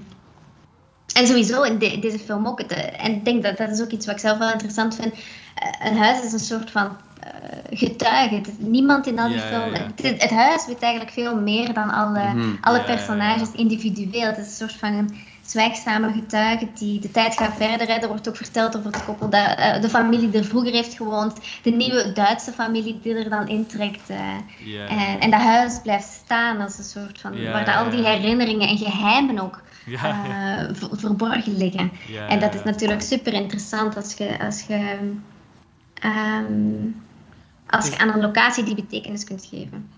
en sowieso in de- deze film ook. Het, eh, en ik denk dat dat is ook iets wat ik zelf wel interessant vind. Eh, een huis is een soort van eh, getuige. Niemand in al die Ja, film. ja. Het, het huis weet eigenlijk veel meer dan alle, Mhm. alle personages individueel. Het is een soort van een zwijgzame getuige die de tijd gaat verder. Hè. Er wordt ook verteld over het koppel dat de familie die er vroeger heeft gewoond. De nieuwe Duitse familie die er dan intrekt. En, en dat huis blijft staan als een soort van... Waar al die herinneringen en geheimen ook Ja, ja. eh, ver- verborgen liggen. Ja, en dat is natuurlijk super interessant als je, als je, ehm, als je aan een locatie die betekenis kunt geven.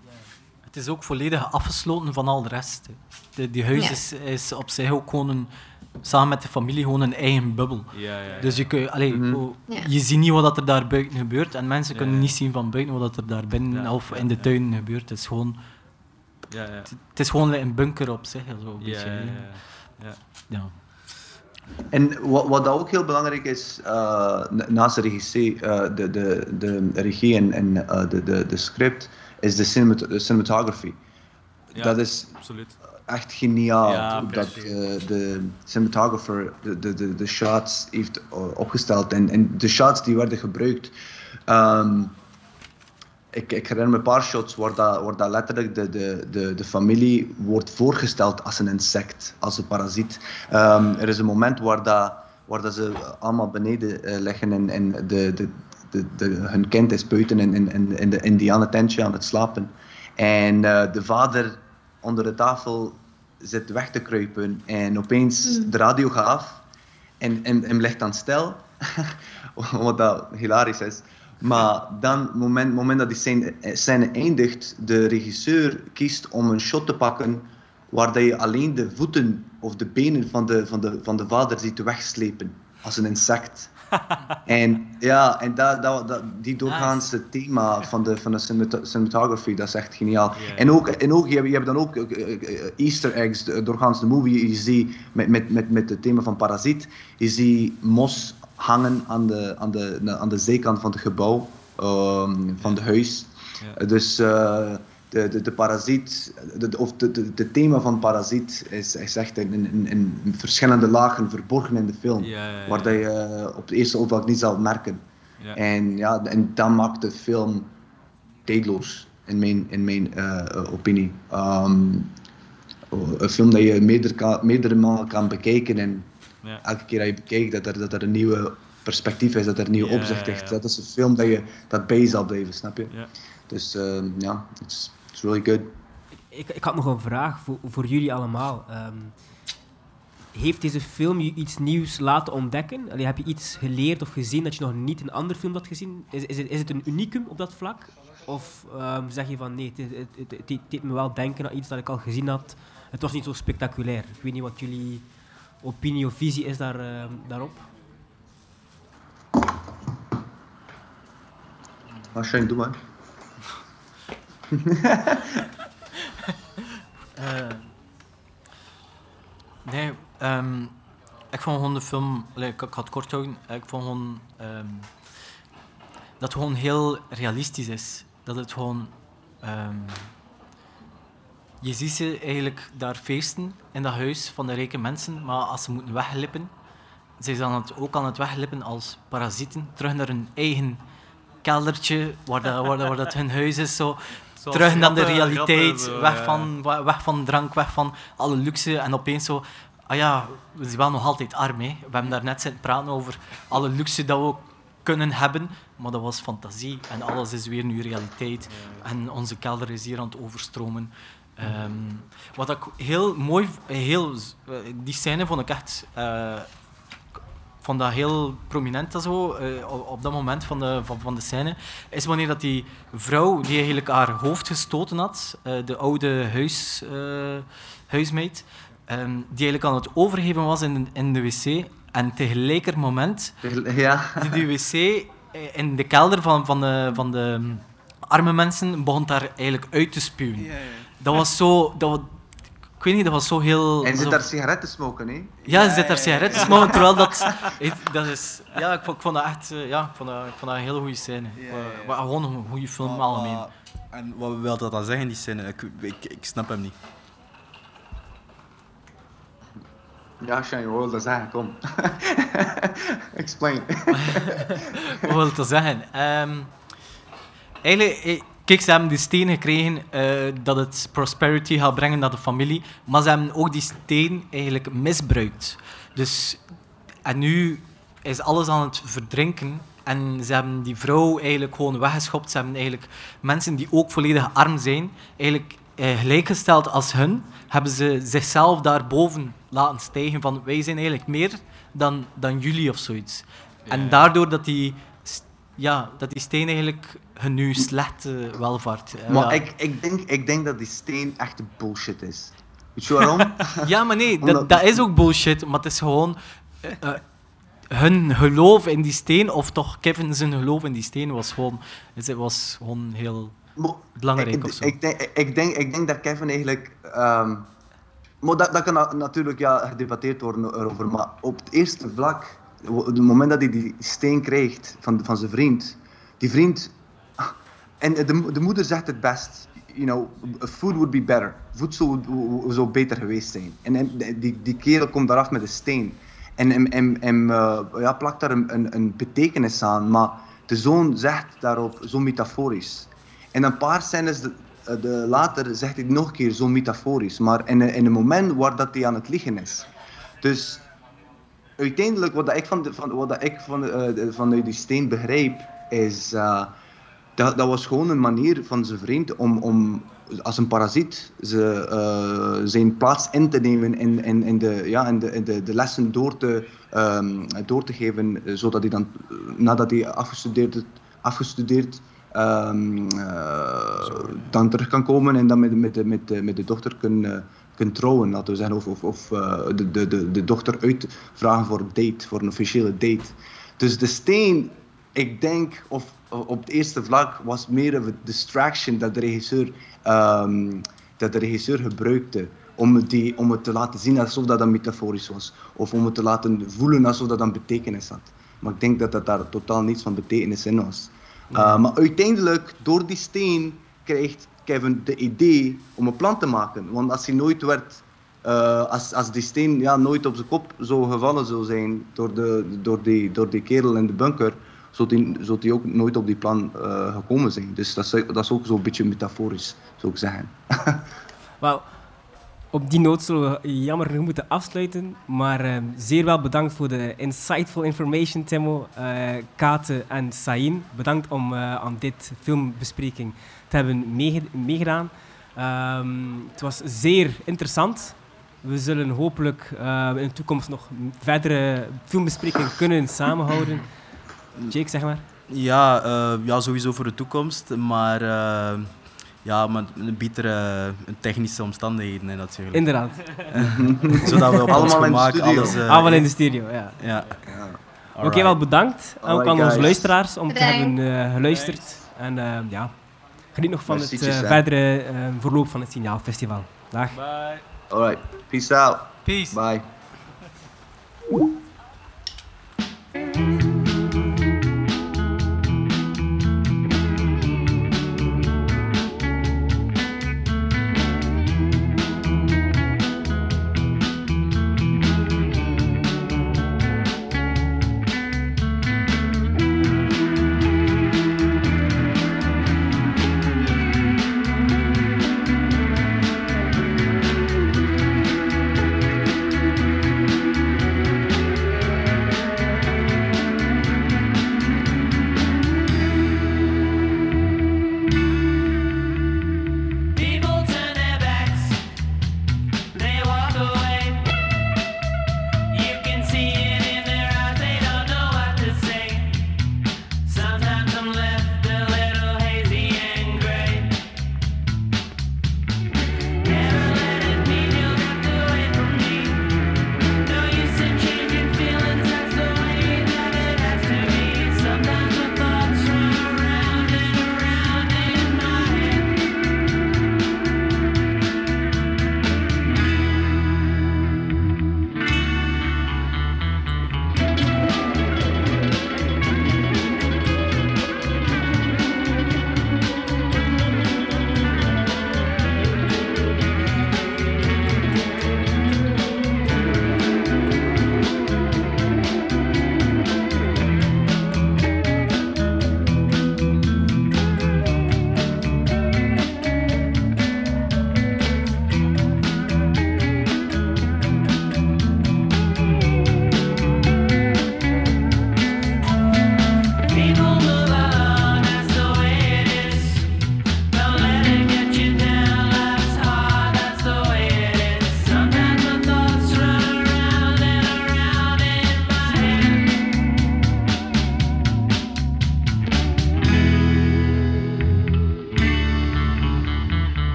Het is ook volledig afgesloten van al de rest. De, die huis Ja. is, is op zich ook gewoon een, samen met de familie gewoon een eigen bubbel. Ja, ja, ja. Dus je, kun, allee, Mhm. oh, Ja. je ziet niet wat er daar buiten gebeurt en mensen Ja, kunnen ja. niet zien van buiten wat er daar binnen Ja, of in de ja. tuin gebeurt. Het is gewoon, ja, ja. het is gewoon een bunker op zich. Zo een Ja, beetje, ja, ja. Ja. Ja. En wat, wat dat ook heel belangrijk is, eh, na- naast de regie, eh, de, de, de regie en, en eh, de, de, de script, is de, cinemat de cinematography. Ja, Dat is absoluut. echt geniaal. Ja, dat eh, de cinematographer de, de, de, de shots heeft opgesteld. En, en de shots die werden gebruikt. ehm, ik, ik herinner me een paar shots waar, dat, waar dat letterlijk de, de, de, de familie wordt voorgesteld als een insect, als een parasiet. Ehm, er is een moment waar, dat, waar dat ze allemaal beneden eh, liggen en, en de, de, de, de, hun kind is buiten in, in, in, de indianententje aan het slapen. En eh, de vader onder de tafel zit weg te kruipen en opeens de radio gaat af en, en hem ligt dan stil, wat dat hilarisch is. Maar dan, het moment, moment dat die scène, scène eindigt, de regisseur kiest om een shot te pakken waar dat je alleen de voeten of de benen van de, van de, van de vader ziet wegslepen, als een insect. en ja, en dat, dat, dat, die doorgaanse thema van de, van de cinematography, dat is echt geniaal. En ook, en ook je, hebt, je hebt dan ook eh, eh, easter eggs eh, doorgaans de movie. Je ziet met, met, met, met het thema van Parasiet, je ziet mos hangen aan de, aan de, aan de zijkant van het gebouw, ehm, van het huis. Ja. Dus, eh, de, de, de parasiet, de, of de, de, de thema van parasiet is, is echt in, in, in verschillende lagen verborgen in de film. Ja. Waar dat je eh, op het eerste oogvlak niet zal merken. En, ja, en dat maakt de film tijdloos, in mijn, in mijn eh, opinie. Ehm, een film dat je meerdere, meerdere malen kan bekijken en Ja. elke keer dat je bekijkt dat er, dat er een nieuwe perspectief is, dat er een nieuw Ja, opzicht ja. Dat is een film dat je dat bij je zal blijven, snap je? Ja. Dus ehm, ja, it's, it's really good. Ik, ik had nog een vraag voor, voor jullie allemaal. Ehm, heeft deze film je iets nieuws laten ontdekken? Allee, heb je iets geleerd of gezien dat je nog niet in een andere film had gezien? Is, is, het, is het een unicum op dat vlak? Of ehm, zeg je van nee, het, het, het, het- het deed me wel denken aan iets dat ik al gezien had. Het was niet zo spectaculair. Ik weet niet wat jullie opinie of visie is daar, ehm, daarop. Maar Shane, doe maar. Eh, nee, ehm, ik vond gewoon de film, allee, ik, ik had het kort houden, ik vond gewoon ehm, dat het gewoon heel realistisch is. Dat het gewoon, ehm, je ziet ze eigenlijk daar feesten in dat huis van de rijke mensen, maar als ze moeten weglippen, zijn ze dan het, ook aan het weglippen als parasieten, terug naar hun eigen keldertje, waar, dat, waar, dat, waar dat hun huis is. Zo Zoals terug naar de realiteit, zo, weg, ja. van, we- weg van drank, weg van alle luxe. En opeens zo, ah ja, we zijn wel nog altijd arm. Hè. We hebben daar net zitten praten over alle luxe dat we kunnen hebben. Maar dat was fantasie en alles is weer nu realiteit. En onze kelder is hier aan het overstromen. Ehm, wat ik heel mooi, heel, eh, die scène vond ik echt eh, ik vond dat heel prominent en zo, eh, op, dat moment van de, van, van de scène, is wanneer dat die vrouw die eigenlijk haar hoofd gestoten had, eh, de oude huis, eh, huismeid, ehm, die eigenlijk aan het overgeven was in, in de wc. En tegelijkertijd moment Ja. die, die wc in de kelder van, van, de, van de arme mensen begon daar eigenlijk uit te spuwen. Dat was zo... Dat, ik weet niet, dat was zo heel... En zit daar sigaretten smoken, hè? ja, ze zit daar sigaretten te smoken, terwijl dat... dat is, ja, ik vond, ik vond dat echt... eh, Ja, ik vond dat, ik vond dat een hele goede scène. Ja, Wa- ja, ja. wa- Gewoon een goede film, Maar- algemeen. En wat wil dat dan zeggen, die scène? Ik, ik, ik snap hem niet. Ja, Shane, je wil dat zeggen, kom. Explain. Wat wil ik te zeggen? Ehm, eigenlijk, eh, kijk, ze hebben die steen gekregen eh, dat het prosperity gaat brengen naar de familie, maar ze hebben ook die steen eigenlijk misbruikt. Dus, en nu is alles aan het verdrinken en ze hebben die vrouw eigenlijk gewoon weggeschopt. Ze hebben eigenlijk mensen die ook volledig arm zijn, eigenlijk eh, gelijkgesteld als hun, hebben ze zichzelf daarboven laten stijgen van wij zijn eigenlijk meer dan, dan jullie of zoiets. En daardoor dat die, ja, dat die steen eigenlijk hun nu slechte welvaart. Maar ja. ik, ik, denk, ik denk dat die steen echt bullshit is. Weet je waarom? Ja, maar nee, dat, Omdat- dat is ook bullshit, maar het is gewoon eh, eh, hun geloof in die steen, of toch Kevin zijn geloof in die steen was gewoon, het was gewoon heel Maar belangrijk ik, of zo. Ik denk, ik, denk, ik denk dat Kevin eigenlijk. ehm, maar dat, dat kan na- natuurlijk ja, gedebatteerd worden erover. Maar op het eerste vlak, het moment dat hij die steen krijgt van, van zijn vriend, die vriend. En de, de moeder zegt het best. You know, food would be better. Voedsel zou beter geweest zijn. En, en die, die kerel komt daaraf met een steen. En, en, en, eh, ja, plakt daar een, een, betekenis aan. Maar de zoon zegt daarop zo metaforisch. En een paar scènes de, eh, later zegt hij nog een keer zo metaforisch. Maar in, in een moment waar dat hij aan het liegen is. Dus uiteindelijk, wat ik van, de, van, wat ik van, eh, de- van die steen begrijp, is... eh, dat, dat was gewoon een manier van zijn vriend om, om als een parasiet ze, eh, zijn plaats in te nemen in, in, in, de, ja, de, de, de lessen door te, ehm, door te geven, zodat hij dan, nadat hij afgestudeerd, afgestudeerd ehm, eh, dan terug kan komen en dan met, met, de, met, de, met de dochter kan, eh, kan trouwen, laten we zeggen, of, of, of eh, de, de, de, de dochter uitvragen voor een date, voor een officiële date. Dus de steen, ik denk, of op het eerste vlak was meer een distraction dat de regisseur, ehm, dat de regisseur gebruikte om het, die, om het te laten zien alsof dat, dat metaforisch was. Of om het te laten voelen alsof dat een betekenis had. Maar ik denk dat dat daar totaal niets van betekenis in was. Uh, maar uiteindelijk, door die steen, krijgt Kevin de idee om een plan te maken. Want als hij nooit werd, eh, als, als die steen ja, nooit op zijn kop zou gevallen zou zijn door, de, door, die, door die kerel in de bunker, zou hij ook nooit op die plan eh, gekomen zijn. Dus dat is, dat is ook zo'n beetje metaforisch, zou ik zeggen. Op die noot zullen we jammer genoeg moeten afsluiten. Maar eh, zeer wel bedankt voor de insightful information, Timo, Kate en Sain. Bedankt om aan dit filmbespreking hebben meege- meegedaan. Ehm, het was zeer interessant. We zullen hopelijk eh, in de toekomst nog verdere filmbesprekingen kunnen samenhouden. Jake, zeg maar. Ja, eh, ja, sowieso voor de toekomst, maar uh, ja, met een betere technische omstandigheden hè, natuurlijk. Inderdaad. Zodat we op ons Allemaal in de gemak studio. alles... uh, Allemaal in de studio, ja. Ja. Oké, okay, wel bedankt. Ook aan onze luisteraars om te Bedankt. hebben uh, geluisterd. En uh, ja, geniet nog van Merci, het uh, Tjitsa. verdere uh, verloop van het Signaalfestival. Dag. Bye. Alright, peace out. Peace. Bye.